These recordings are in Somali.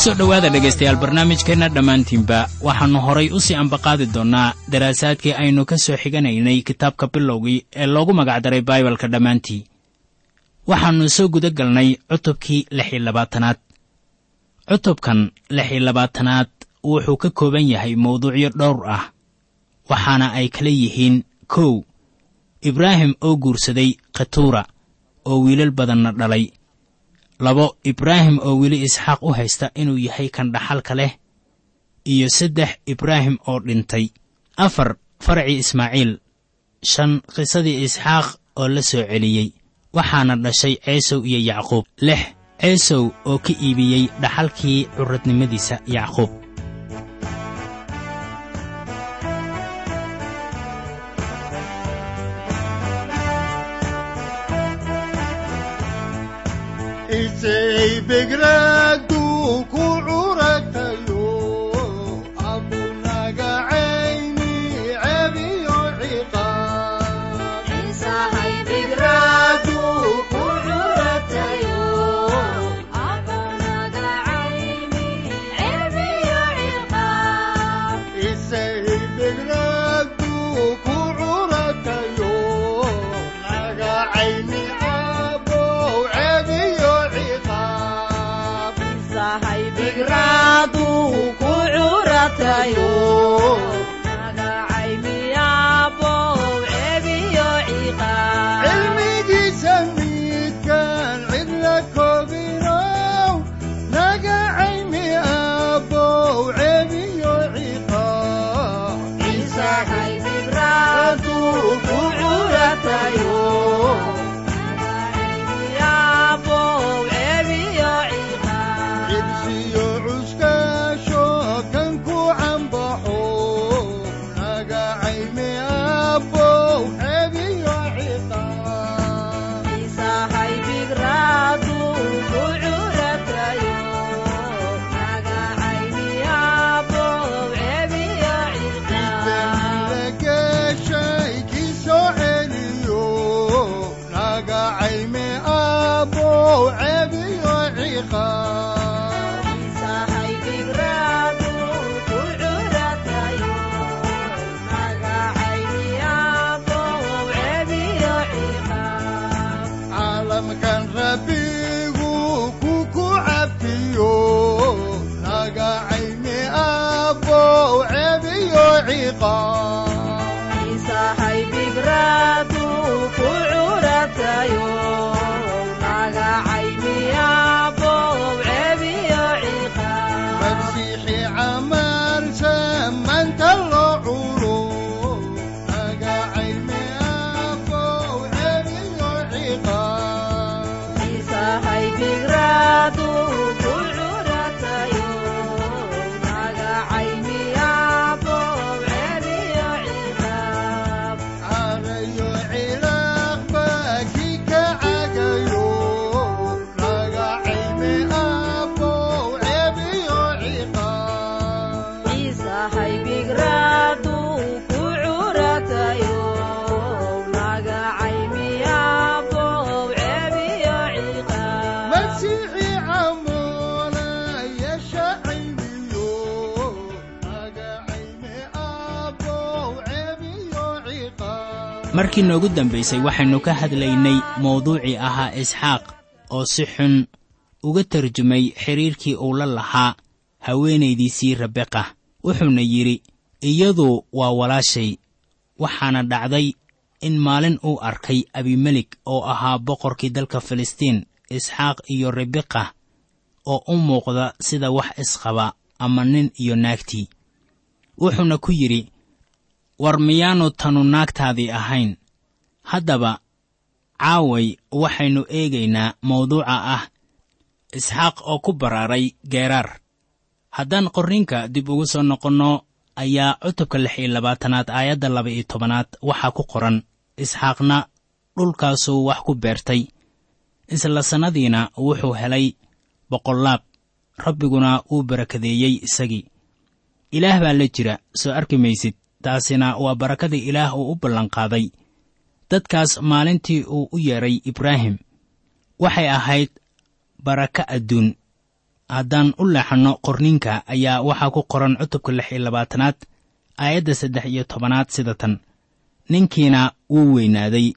ku soo dhowaada dhegaystayaal barnaamijkeenna dhammaantiinba waxaannu horay u sii ambaqaadi doonnaa daraasaadkii aynu ka soo xiganaynay kitaabka bilowgii ee loogu magacdaray baibalka dhammaantii. waxaannu soo guda galnay cutubkii lix iyo labaatanaad. cutubkan lix iyo labaatanaad wuxuu ka kooban yahay mawduucyo dhowr ah waxaana ay kala yihiin kow ibraahim oo guursaday khatuura oo wiilal badanna dhalay labo ibraahim oo weli isxaaq u haysta inuu yahay kan dhaxalka leh iyo saddex ibraahim oo dhintay. Afar faracii ismaaciil. Shan qisadii isxaaq oo la soo celiyey waxaana dhashay ceesow iyo yacquub. Lix ceesow oo ka iibiyey dhaxalkii curradnimadiisa yacquub isay cilmigiisa ciqaab markii noogu dambaysay waxaynu ka hadlaynay mawduucii ahaa isxaaq oo si xun uga tarjumay xidhiirkii uu la lahaa haweenaydiisii rabeqa wuxuuna yidhi iyadu waa walaashay waxaana dhacday in maalin uu arkay abimelik oo ahaa boqorkii dalka filistiin isxaaq iyo rebeqa oo u muuqda sida wax isqaba ama nin iyo naagtii. Wuxuuna ku yidhi war miyaannu tanu naagtaadii ahayn haddaba caaway waxaynu eegaynaa mawduuca ah. Isxaaq oo ku baraaray geeraar haddaan qorninka dib ugu soo noqonno ayaa cutubka lix iyo labaatanaad aayadda laba iyo tobanaad waxaa ku qoran. Isxaaqna dhulkaasuu wax ku beertay. Isla sannadiina wuxuu helay boqollaab rabbiguna wuu barakadeeyey isagii. Ilaah baa la jira soo arki maysid. Taasina waa barakadii ilaah uu u ballanqaaday dadkaas maalintii uu u yeedhay ibraahim. Waxay ahayd baraka adduun. Haddaan u leexanno qorninka ayaa waxaa ku qoran cutubka lix iyo labaatanaad aayadda saddex iyo tobanaad sida tan. Ninkiina wuu weynaaday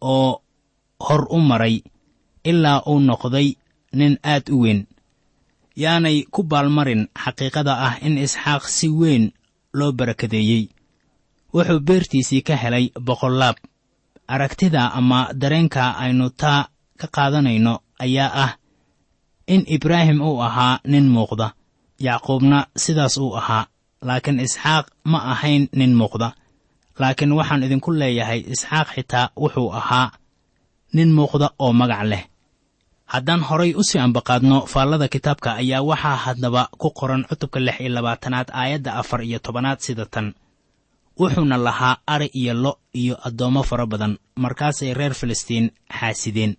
oo hor u maray ilaa uu noqday nin aad u weyn. Yaanay ku baalmarin xaqiiqada ah in isxaaq si weyn loo barakadeeyey. Wuxuu beertiisii ka helay boqollaab aragtida ama dareenka aynu taa ka qaadanayno ayaa ah in ibraahim uu ahaa nin muuqda yacquubna sidaas uu ahaa laakiin isxaaq ma ahayn nin muuqda. Laakiin waxaan idinku leeyahay isxaaq xitaa wuxuu ahaa nin muuqda oo magac leh. Haddaan horay u sii ambaqaadno faallada kitaabka ayaa waxaa haddaba ku qoran cutubka lix iyo labaatanaad aayadda afar iyo tobanaad sida tan wuxuuna lahaa ari iyo lo iyo addoommo fara badan. Markaasay reer filistiin xaasideen.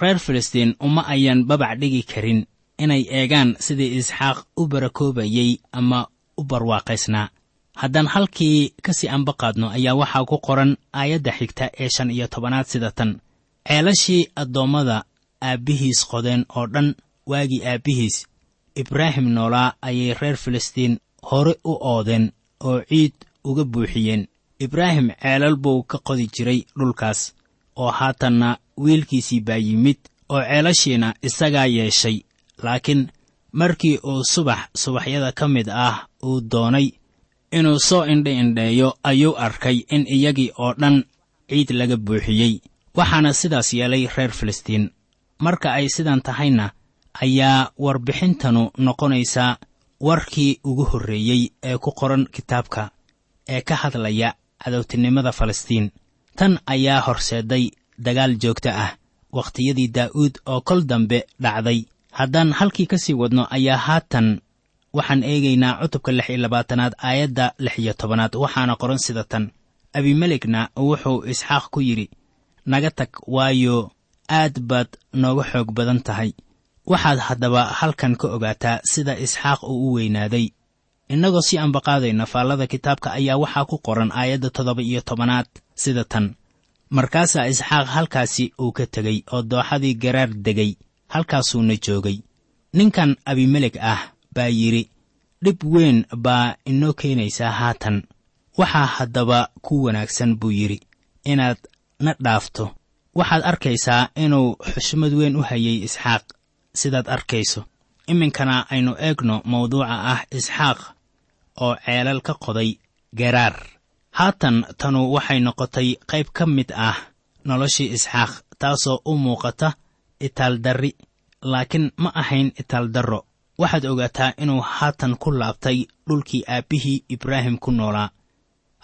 Reer filistiin uma ayaan babac dhigi karin. Inay eegaan sidii isxaaq u barakoobayey ama u barwaaqaysnaa. Haddaan halkii ka sii ambaqaadno ayaa waxaa ku qoran aayadda xigta ee shan iyo tobanaad sida tan. Ceelashii addoommada aabbihiis qodeen oo dhan waagii aabbihiis ibraahim noolaa ayay reer filistiin hore u oodeen oo ciid uga buuxiyeen ibraahim ceelal buu ka qodi jiray dhulkaas oo haatanna wiilkiisii baa yimid oo ceelashiina isagaa yeeshay. Laakiin markii uu subax subaxyada ka mid ah uu doonay inuu soo indhi indheeyo ayuu arkay in iyagii oo dhan ciid laga buuxiyey. Waxaana sidaas yeelay reer filistiin. Marka ay sidan tahayna ayaa warbixintanu noqonaysaa warkii ugu horreeyey ee ku qoran kitaabka ee ka hadlaya cadowtinimada falastiin. Tan ayaa horseeday dagaal joogto ah. Wakhtiyadii daa'uud oo kol dambe dhacday. Haddaan halkii ka sii wadno ayaa haatan waxaan eegaynaa cutubka lix iyo labaatanaad aayadda lix iyo tobanaad waxaana qoran sida tan. Abimelekna wuxuu isxaaq ku yidhi naga tag waayo aad baad nooga xoog badan tahay. Waxaad haddaba halkan ka ogaataa sida isxaaq uu u weynaaday innagoo si ambaqaadayna faallada kitaabka ayaa waxaa ku qoran aayadda toddoba iyo tobanaad sida tan. Markaasaa isxaaq halkaasi uu ka tegey oo dooxadii garaar degay halkaasuuna joogay. Ninkan abimelek ah baa yidhi dhib weyn baa inoo keenaysaa haatan. Waxaa haddaba ku wanaagsan buu yidhi inaad na dhaafto. Waxaad arkaysaa inuu xushmad weyn u hayay isxaaq sidaad arkayso. Iminkana aynu eegno mawduuca ah isxaaq oo ceelal ka qoday garaar. Haatan tanu waxay noqotay qayb ka mid ah noloshii isxaaq taasoo u muuqata itaaldarri laakiin ma ahayn itaaldarro waxaad ogaataa inuu haatan ku laabtay dhulkii aabbihii ibraahim ku noolaa.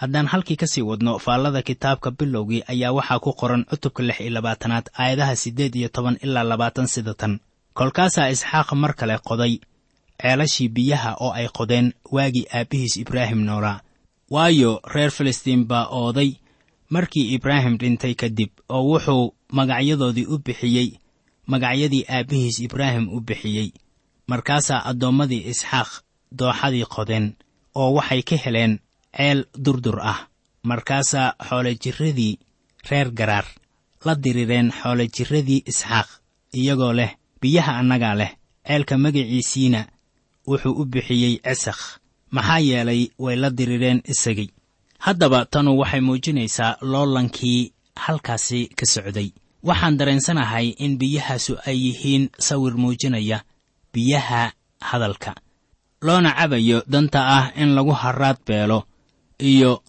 Haddaan halkii ka sii wadno faallada kitaabka bilowgii ayaa waxaa ku qoran cutubka lix iyo labaatanaad aayadaha siddeed iyo toban ilaa labaatan sida tan kolkaasaa isxaaq mar kale qoday ceelashii biyaha oo ay qodeen waagii aabbihiis ibraahim noolaa waayo reer filistiin baa ooday markii ibraahim dhintay kadib oo wuxuu magacyadoodii u bixiyey magacyadii aabbihiis ibraahim u bixiyey. Markaasaa addoommadii isxaaq dooxadii qodeen oo waxay ka heleen ceel durdur ah. Markaasaa xoolojirradii reer garaar la dirireen xoolojirradii isxaaq iyagoo leh biyaha annagaa leh ceelka magiciisiina wuxuu u bixiyey cesakh maxaa yeelay way la dirireen isagii. Haddaba tanu waxay muujinaysaa loolankii halkaasi ka socday. Waxaan dareensanahay in biyahaasu ay yihiin sawir muujinaya biyaha hadalka loona cabayo danta ah in lagu harraad beelo iyo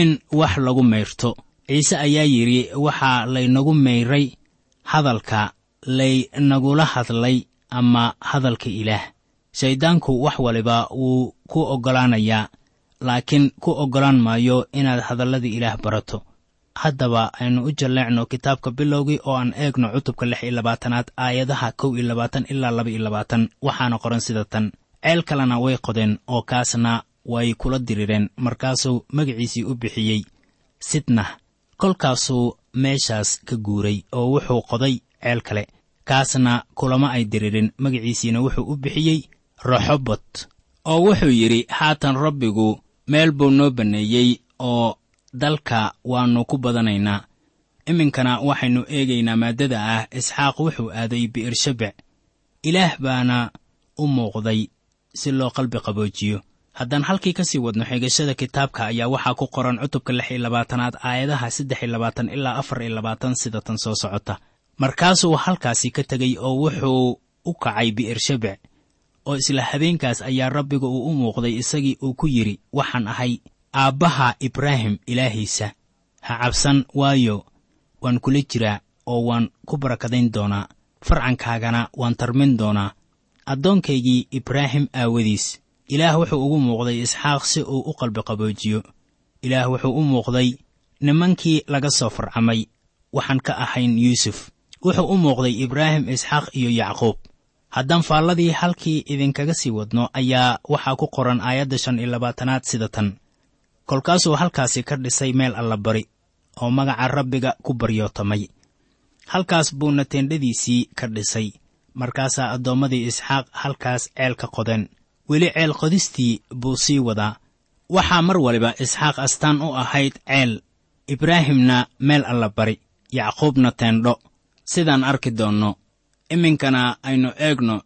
in wax lagu mayrto. Ciise ayaa yidhi waxaa laynagu mayray hadalka laynagula hadlay ama hadalka ilaah shayddaanku wax waliba wuu ku oggolaanayaa laakiin ku oggolaan maayo inaad hadallada ilaah barato. Haddaba aynu u jalleecno kitaabka bilowgii oo aan eegno cutubka lix iyo labaatanaad aayadaha kow iyo labaatan ilaa laba iyo labaatan. Waxaana qoran sida tan. Ceel kalena way qodeen oo kaasna way kula dirireen markaasuu magaciisii u bixiyey sidnah kolkaasuu meeshaas ka guuray oo wuxuu qoday ceel kale. Kaasna kulama ay diririn magaciisiina wuxuu u bixiyey roxobot oo wuxuu yidhi haatan rabbigu meel buu noo banneeyey oo dalka waannu ku badanaynaa. Iminkana waxaynu eegaynaa maaddada ah isxaaq wuxuu aaday bi'ershabec ilaah baana u muuqday si loo qalbi qaboojiyo. Haddaan halkii ka sii wadno xigashada kitaabka ayaa waxaa ku qoran cutubka lix iyo labaatanaad aayadaha saddex iyo labaatan ilaa afar iyo labaatan sida tan soo socota. Markaasuu halkaasi ka tegey oo wuxuu u kacay bi'ershabec oo isla habeenkaas ayaa rabbiga uu u muuqday isagii uu ku yidhi waxaan ahay aabbaha ibraahim ilaahiisa. Ha cabsan waayo waan kula jiraa oo waan ku barakadayn doonaa. Farcankaagana waan tarmin doonaa. Addoonkaygii ibraahim aawadiis ilaah wuxuu ugu muuqday isxaaq si uu u qalbi qaboojiyo ilaah wuxuu u muuqday nimankii laga soo farcamay waxaan ka ahayn yuusuf. Wuxuu u muuqday ibraahim isxaaq iyo yacquub haddaan faalladii halkii idinkaga sii wadno ayaa waxaa ku qoran aayadda shan iyo labaatanaad sida tan. Kolkaasuu halkaasi ka dhisay meel allabari oo magaca rabbiga ku baryootamay halkaas buuna teendhadiisii ka dhisay. Markaasaa addoommadii isxaaq halkaas ceel ka qodeen. Weli ceel qodistii buu sii wadaa. Waxaa mar waliba isxaaq astaan u ahayd ceel ibraahimna meel allabari yacquubna teendho. Sidaan arki doonno iminkana aynu eegno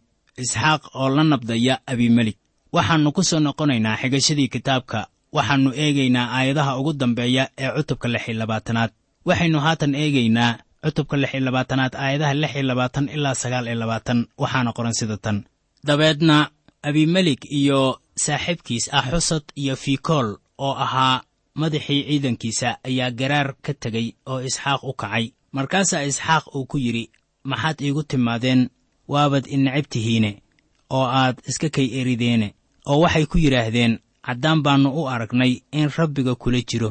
isxaaq oo la nabdaya abimelik waxaannu ku soo noqonaynaa xigashadii kitaabka. Waxaannu eegaynaa aayadaha ugu dambeeya ee cutubka lix iyo labaatanaad. Waxaynu haatan eegaynaa cutubka lix iyo labaatanaad aayadaha lix iyo labaatan ilaa sagaal iyo labaatan. Waxaana qoran sida tan. Dabeedna abimelik iyo saaxiibkiis ah xusad iyo fikool oo ahaa madaxii ciidankiisa ayaa garaar ka tegey oo isxaaq u kacay. Markaasaa isxaaq uu ku yidhi maxaad iigu timaadeen waabad inecab tihiine oo aad iska kay erideene oo waxay ku yidhaahdeen caddaan baannu u aragnay in rabbiga kula jiro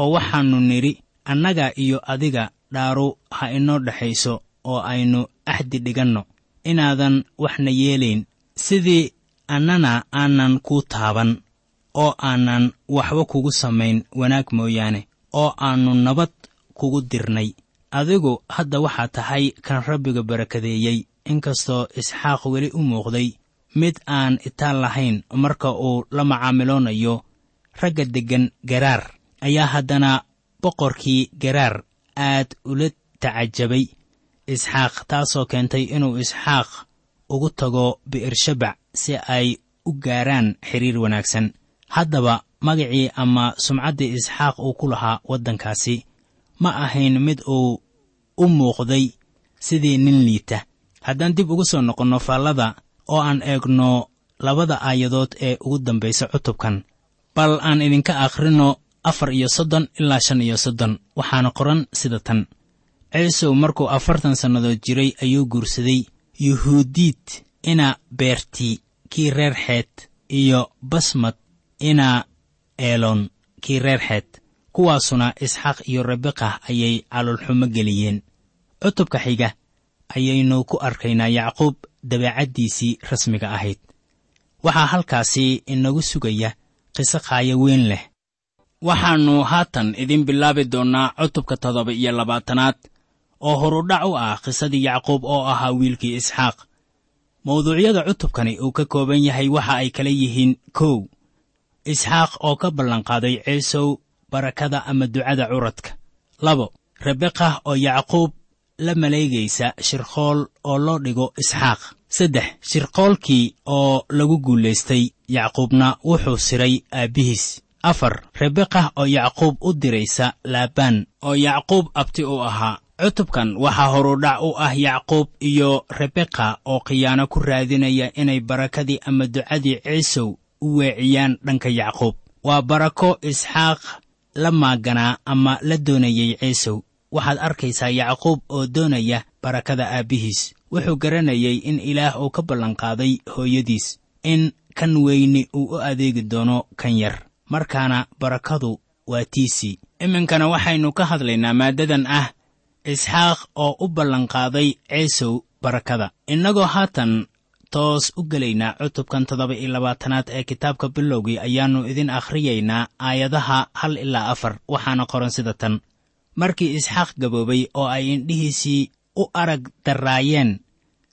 oo waxaannu nidhi annaga iyo adiga dhaaru ha inoo dhexayso oo aynu axdi dhiganno inaadan waxna yeelayn. Sidii annana aanan kuu taaban oo aanan waxba kugu samayn wanaag mooyaane oo aannu nabad kugu dirnay adigu hadda waxaa tahay kan rabbiga barakadeeyey inkastoo isxaaq weli u muuqday. Mid aan itaan lahayn marka uu la macaamiloonayo ragga deggan garaar. Ayaa haddana boqorkii garaar aad ula tacajabay. Isxaaq taasoo keentay inuu isxaaq ugu tago bi'ershabac si ay u gaaraan xidriir wanaagsan. Haddaba magacii ama sumcaddii isxaaq uu ku lahaa waddankaasi. Ma ahayn mid uu u muuqday sidii nin liita. Haddaan dib ugu soo noqonno faallada oo aan eegno labada aayadood ee ugu dambaysa cutubkan bal aan idinka akhrinno afar iyo soddon ilaa shan iyo soddon waxaana qoran sida tan. Ciisow markuu afartan sannadood jiray ayuu guursaday yuhuudiid ina beerti kii reer xeed iyo basmad ina eelon kii reer xeed kuwaasuna isxaaq iyo rebeqa ayay caloolxumo geliyeen cutubka xiga ayaynu ku arkaynaa yacquub dabeecaddiisii rasmiga ahayd. Waxaa halkaasi inagu sugaya qiso qaayo weyn leh. Waxaannu haatan idin bilaabi doonnaa cutubka toddoba iyo labaatanaad oo horudhac u ah qisadii yacquub oo ahaa wiilkii isxaaq. Mawduucyada cutubkani uu ka kooban yahay waxa ay kala yihiin kow. Isxaaq oo ka ballanqaaday ciisow barakada ama ducada curadka. Labo rebeqa oo yacquub la maleegaysa shirqool oo loo dhigo isxaaq. Saddex shirqoolkii oo lagu guulaystay yacquubna wuxuu siray aabbihiis afar rebeqa oo yacquub u diraysa laabaan oo yacquub abti u ahaa. Cutubkan waxaa horudhac u ah yacquub iyo rebeqa oo khiyaano ku raadinaya inay barakadii ama ducadii ciisow u weeciyaan dhanka yacquub. Waa barako isxaaq la maaganaa ama la doonayey ciisow waxaad arkaysaa yacquub oo doonaya barakada aabbihiis wuxuu garanayay in ilaah uu ka ballanqaaday hooyadiis in kan weyni uu u adeegi doono kan yar. Markaana barakadu waa tiisii iminkana waxaynu ka hadlaynaa maaddadan ah isxaaq oo u ballanqaaday ciisow barakada. Innagoo haatan toos u gelaynaa cutubkan toddoba iyo labaatanaad ee kitaabka bilowgii ayaannu idin akhriyaynaa aayadaha hal ilaa afar waxaana qoran sida tan markii isxaaq gaboobay oo ay indhihiisii u arag darraayeen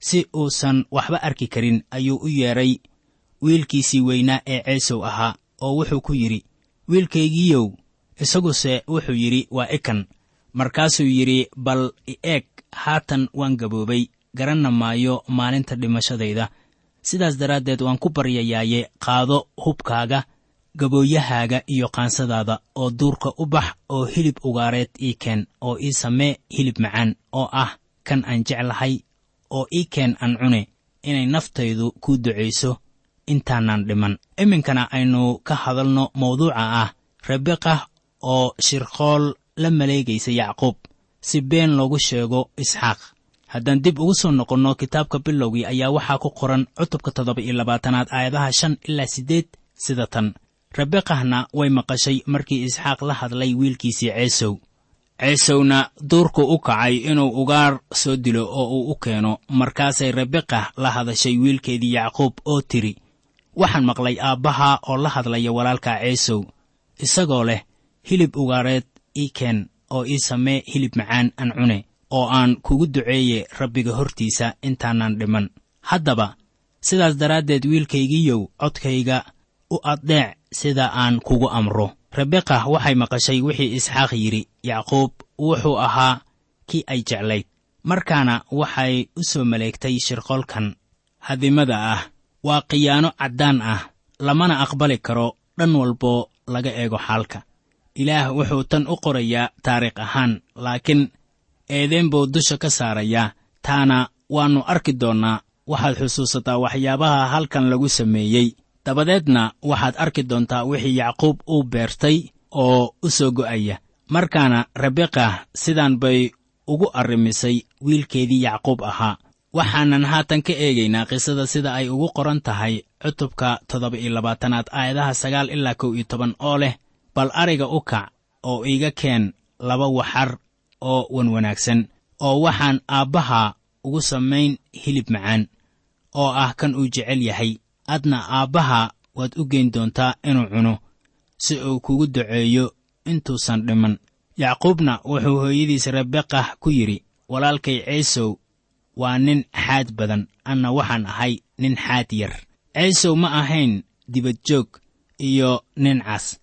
si uusan waxba arki karin ayuu u yeedhay wiilkiisii weynaa ee ciisow ahaa oo wuxuu ku yidhi wiilkaygiiyow isaguse wuxuu yidhi waa ikan. Markaasuu yidhi bal i eeg haatan waan gaboobay garanna maayo maalinta dhimashadayda. Sidaas daraaddeed waan ku baryayaaye qaado hubkaaga gabooyahaaga iyo qaansadaada oo duurka u bax oo hilib ugaareed ii keen oo ii samee hilib macaan oo ah kan aan jeclahay oo ii keen aan cune inay naftaydu ku ducayso intaanaan dhiman. Iminkana aynu ka hadalno mawduuca ah rebeqa oo shirqool la maleegaysa yacquub si been loogu sheego isxaaq. Haddaan dib ugu soo noqonno kitaabka bilowgii ayaa waxaa ku qoran cutubka toddoba iyo labaatanaad aayadaha shan ilaa siddeed sida tan rebeqahna way maqashay markii isxaaq la hadlay wiilkiisii ceesow. Ceesowna duurku u kacay inuu ugaar soo dilo oo uu u keeno markaasay rebeqah la hadashay wiilkeedii yacquub oo tidhi waxaan maqlay aabbaha oo la hadlaya walaalka ceesow isagoo leh hilib ugaareed ii keen oo ii samee hilib macaan aan cune oo aan kugu duceeye rabbiga hortiisa intaanaan dhiman. Haddaba sidaas daraaddeed wiilkaygiiyow codkayga u addeec sida aan kugu amro. Rebeqa waxay maqashay wixii isxaaq yidhi yacquub wuxuu ahaa kii ay jeclayd. Markaana waxay u soo maleegtay shirqoolkan hadimada ah. Waa khiyaano caddaan ah lamana aqbali karo dhan walboo laga eego xaalka. Ilaah wuxuu tan u qorayaa taariikh ahaan laakiin eedeen buu dusha ka saarayaa. Taana waannu arki doonnaa waxaad xusuusataa waxyaabaha halkan lagu sameeyey dabadeedna waxaad arki doontaa wixii yacquub uu beertay oo u soo go'aya. Markaana rebeqa sidaan bay ugu arrimisay wiilkeedii yacquub ahaa. Waxaanan haatan ka eegaynaa qisada sida ay ugu qoran tahay cutubka toddoba iyo labaatanaad aayadaha sagaal ilaa kow iyo toban oo leh bal ariga u kac oo iiga keen laba waxar oo wanwanaagsan oo waxaan aabbaha ugu samayn hilib macaan oo ah kan uu jecel yahay adna aabbaha waad u geyn doontaa inuu cuno si uu kugu duceeyo intuusan dhiman. Yacquubna wuxuu hooyadiis rebeqah ku yidhi walaalkay ciisow waa nin xaad badan anna waxaan ahay nin xaad yar. Ciisow ma ahayn dibadjoog iyo nin cas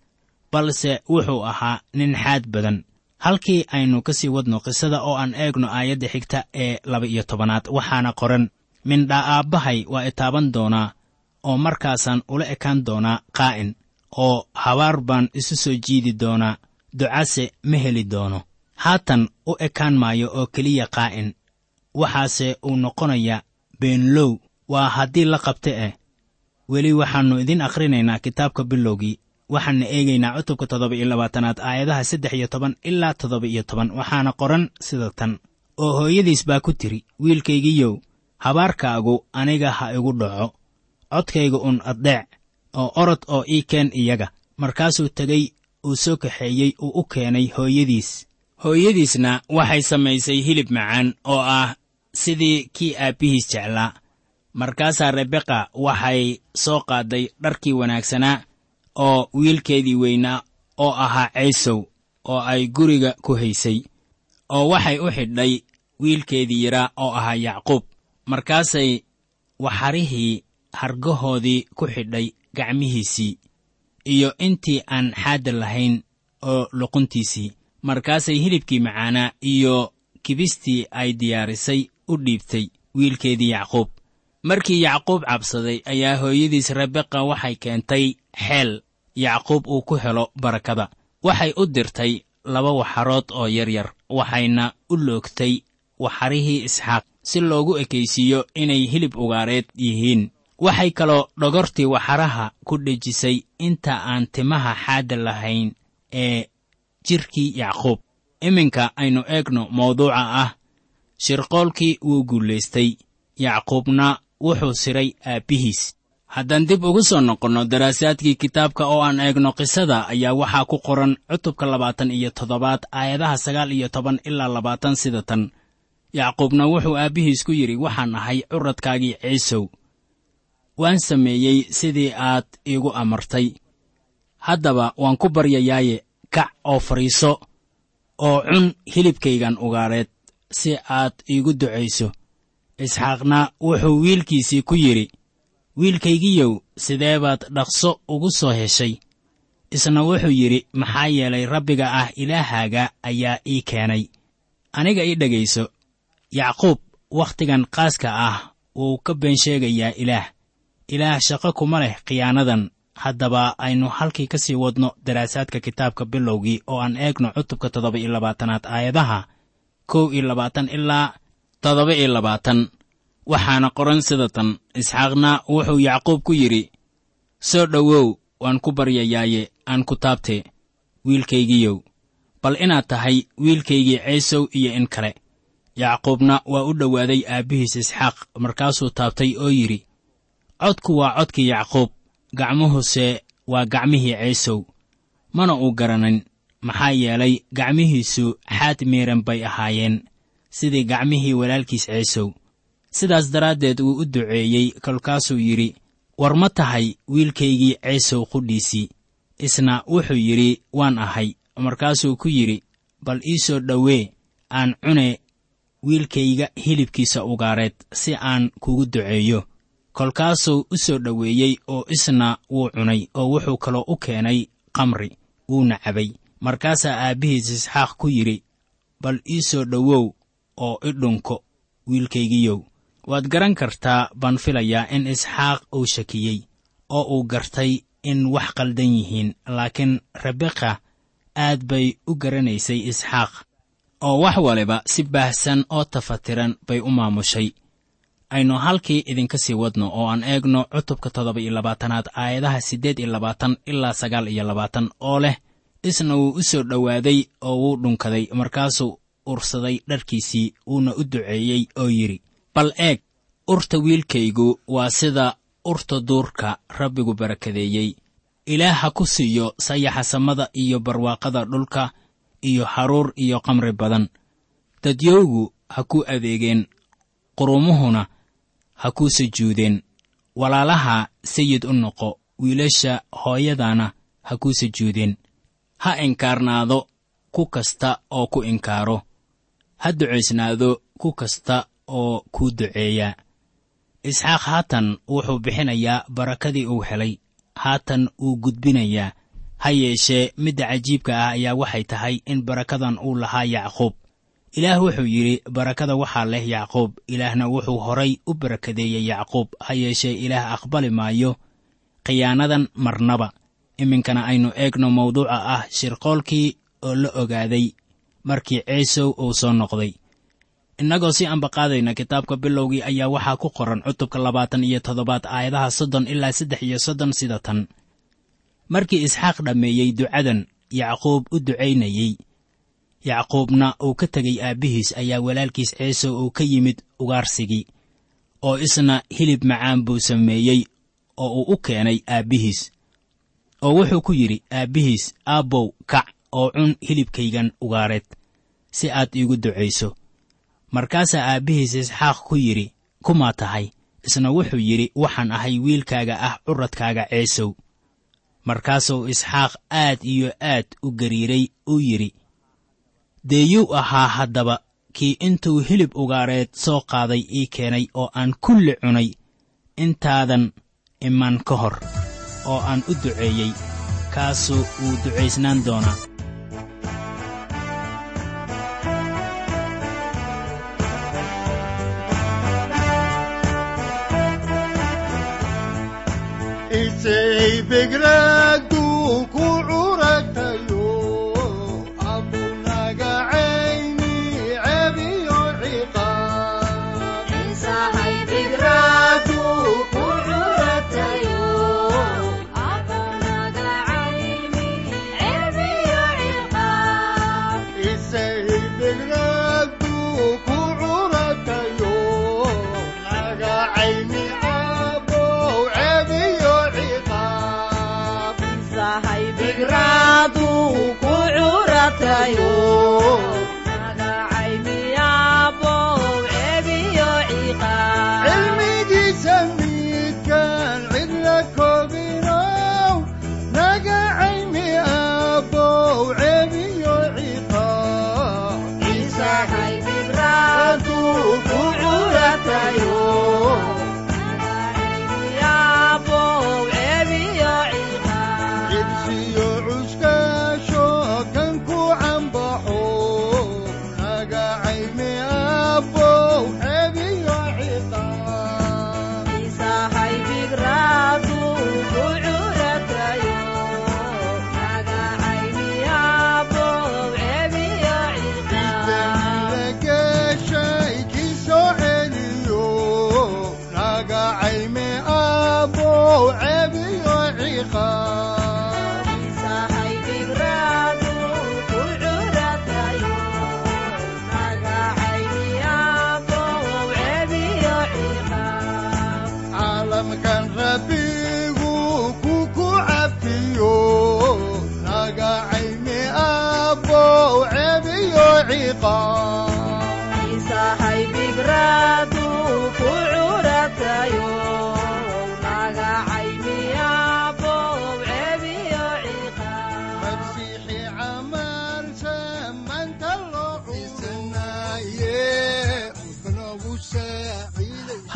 balse wuxuu ahaa nin xaad badan. Halkii aynu ka sii wadno qisada oo aan eegno aayadda xigta ee laba iyo tobanaad waxaana qoran mindhaa aabbahay waa itaaban doonaa oo markaasaan ula ekaan doonaa qaa'in oo habaar baan isu soo jiidi doonaa ducase ma heli doono. Haatan u ekaan maayo oo keliya qaa'in waxaase uu noqonayaa beenlow waa haddii la qabta eh. Weli waxaannu idin akhrinaynaa kitaabka bilowgii waxaanna eegaynaa cutubka toddoba iyo labaatanaad aayadaha saddex iyo toban ilaa toddoba iyo toban waxaana qoran sida tan. Oo hooyadiis baa ku tiri wiilkaygiiyow habaarkaagu aniga ha igu dhaco codkayga un addeec oo orod oo ii keen iyaga. Markaasuu tegey uu soo kaxeeyey uu u keenay hooyadiis. Hooyadiisna waxay samaysay hilib macaan oo ah sidii kii aabbihiis jeclaa. Markaasaa rebeqa waxay soo qaadday dharkii wanaagsanaa oo wiilkeedii weynaa oo ahaa ciisow oo ay guriga ku haysay oo waxay u xidhay wiilkeedii yaraa oo ahaa yacquub. Markaasay waxarihii hargahoodii ku xidhay gacmihiisii iyo intii aan xaadda lahayn oo luquntiisii. Markaasay hilibkii macaanaa iyo kibistii ay diyaarisay u dhiibtay wiilkeedii yacquub. Markii yacquub cabsaday ayaa hooyadiis rebeqa waxay keentay xeel. Yacquub uu ku helo barakada. Waxay u dirtay laba waxarood oo yaryar waxayna u loogtay waxarihii isxaaq si loogu ekaysiiyo inay hilib ugaareed yihiin waxay kaloo dhogortii waxaraha ku dhejisay inta aan timaha xaadda lahayn ee jidhkii yacquub. Iminka aynu eegno mawduuca ah shirqoolkii wuu guulaystay yacquubna wuxuu siray aabbihiis haddaan dib ugu soo noqonno daraasaadkii kitaabka oo aan eegno qisada ayaa waxaa ku qoran cutubka labaatan iyo toddobaad aayadaha sagaal iyo toban ilaa labaatan sida tan. Yacquubna wuxuu aabbihiis ku yidhi waxaan ahay curadkaagii ciisow waan sameeyey sidii aad iigu amartay. Haddaba waan ku baryayaaye kac oo fadhiiso oo cun hilibkaygan ugaareed si aad iigu ducayso. Isxaaqna wuxuu wiilkiisii ku yidhi wiilkaygiyow sidee baad dhaqso ugu soo heshay? Isna wuxuu yidhi maxaa yeelay rabbiga ah ilaahaaga ayaa ii keenay. Aniga ii dhegayso yacquub wakhtigan qaaska ah wuu ka been sheegayaa ilaah ilaah shaqo kuma leh khiyaanadan. Haddaba aynu halkii ka sii wadno daraasaadka kitaabka bilowgii oo aan eegno cutubka toddoba iyo labaatanaad aayadaha kow iyo labaatan ilaa toddoba iyo labaatan. Waxaana qoran sida tan isxaaqna wuxuu yacquub ku yidhi soo dhowow waan ku baryayaaye aan ku taabte wiilkaygiyow bal inaad tahay wiilkaygii ciisow iyo in kale yacquubna waa u dhowaaday aabbihiis isxaaq markaasuu taabtay oo yidhi codku waa codkii yacquub gacmuhuse waa gacmihii ciisow. Mana uu garanin maxaa yeelay gacmihiisu xaad miiran bay ahaayeen sidii gacmihii walaalkiis ciisow. Sidaas daraaddeed wuu u duceeyey kolkaasuu yidhi war ma tahay wiilkaygii ciisow qudhiisii isna wuxuu yidhi waan ahay markaasuu ku yidhi bal ii soo dhowee aan cune wiilkayga hilibkiisa ugaareed si aan kugu duceeyo kolkaasuu u soo dhoweeyey oo isna wuu cunay oo wuxuu kaloo u keenay kamri wuuna cabay markaasaa aabbihiis isxaaq ku yidhi bal ii soo dhowow oo i dhunko wiilkaygiyow waad garan kartaa baan filayaa in isxaaq uu shakiyey oo uu gartay in wax qaldan yihiin laakiin rebeka aad bay u garanaysay isxaaq oo wax waliba si baahsan oo tafatiran bay u maamushay aynu halkii idinka sii wadno oo aan eegno cutubka toddoba iyo labaatanaad aayadaha siddeed iyo labaatan ilaa sagaal iyo labaatan oo leh isna wuu u soo dhowaaday oo wuu dhunkaday markaasuu ursaday dharkiisii wuuna u duceeyey oo yidhi bal eeg urta wiilkaygu waa sida urta duurka rabbigu barakadeeyey. Ilaah ha ku siiyo sayaxa samada iyo barwaaqada dhulka iyo haruur iyo qamri badan. Dadyowgu ha ku adeegeen qurumuhuna ha kuu sujuudeen walaalaha sayid u noqo wiilasha hooyadana ha kuu sujuudeen ha inkaarnaado ku kasta oo ku inkaaro. Ha ducaysnaado ku kasta oo kuu duceeya. Isxaaq haatan wuxuu bixinayaa barakadii uu helay. Haatan wuu gudbinayaa. Ha yeeshee midda cajiibka ah ayaa waxay tahay in barakadan uu lahaa yacquub ilaah wuxuu yidhi barakada waxaa leh yacquub ilaahna wuxuu horay u barakadeeyey yacquub ha yeeshee ilaah aqbali maayo. Khiyaanadan marnaba. Iminkana aynu eegno mawduuca ah shirqoolkii oo la ogaaday markii ciisow uu soo noqday. Innagoo si ambaqaadayna kitaabka bilowgii ayaa waxaa ku qoran cutubka labaatan iyo toddobaad aayadaha soddon ilaa saddex iyo soddon sida tan markii isxaaq dhammeeyey ducadan yacquub u ducaynayey yacquubna uu ka tegey aabbihiis ayaa walaalkiis ciisow uu ka yimid ugaarsigii oo isna hilib macaan buu sameeyey oo uu u keenay aabbihiis oo wuxuu ku yidhi aabbihiis aabbow kac oo cun hilibkaygan ugaareed si aad iigu ducayso. Markaasaa aabbihiis isxaaq ku yidhi kumaa tahay? Isna wuxuu yidhi waxaan ahay wiilkaaga ah curadkaaga ciisow markaasuu isxaaq aad iyo aad u gariiray uu yidhi dee yuu ahaa haddaba kii intuu hilib ugaareed soo qaaday ii keenay oo aan kulli cunay intaadan imaan ka hor oo aan u duceeyey kaasuu uu ducaysnaan doonaa.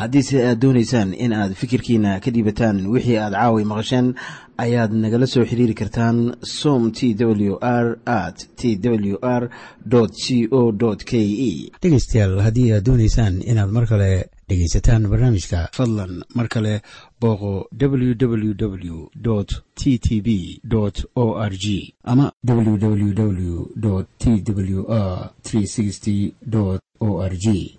haddiise aad doonaysaan in aad fikirkiina ka dhiibataan wixii aad caawi maqasheen ayaad nagala soo xiriiri kartaan som t w r at t w r c o k e dhegaystayaal haddii aad doonaysaan inaad mar kale dhegaysataan barnaamijka fadlan mar kale booqo www t t b o r g ama www t w r o r g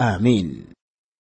aamiin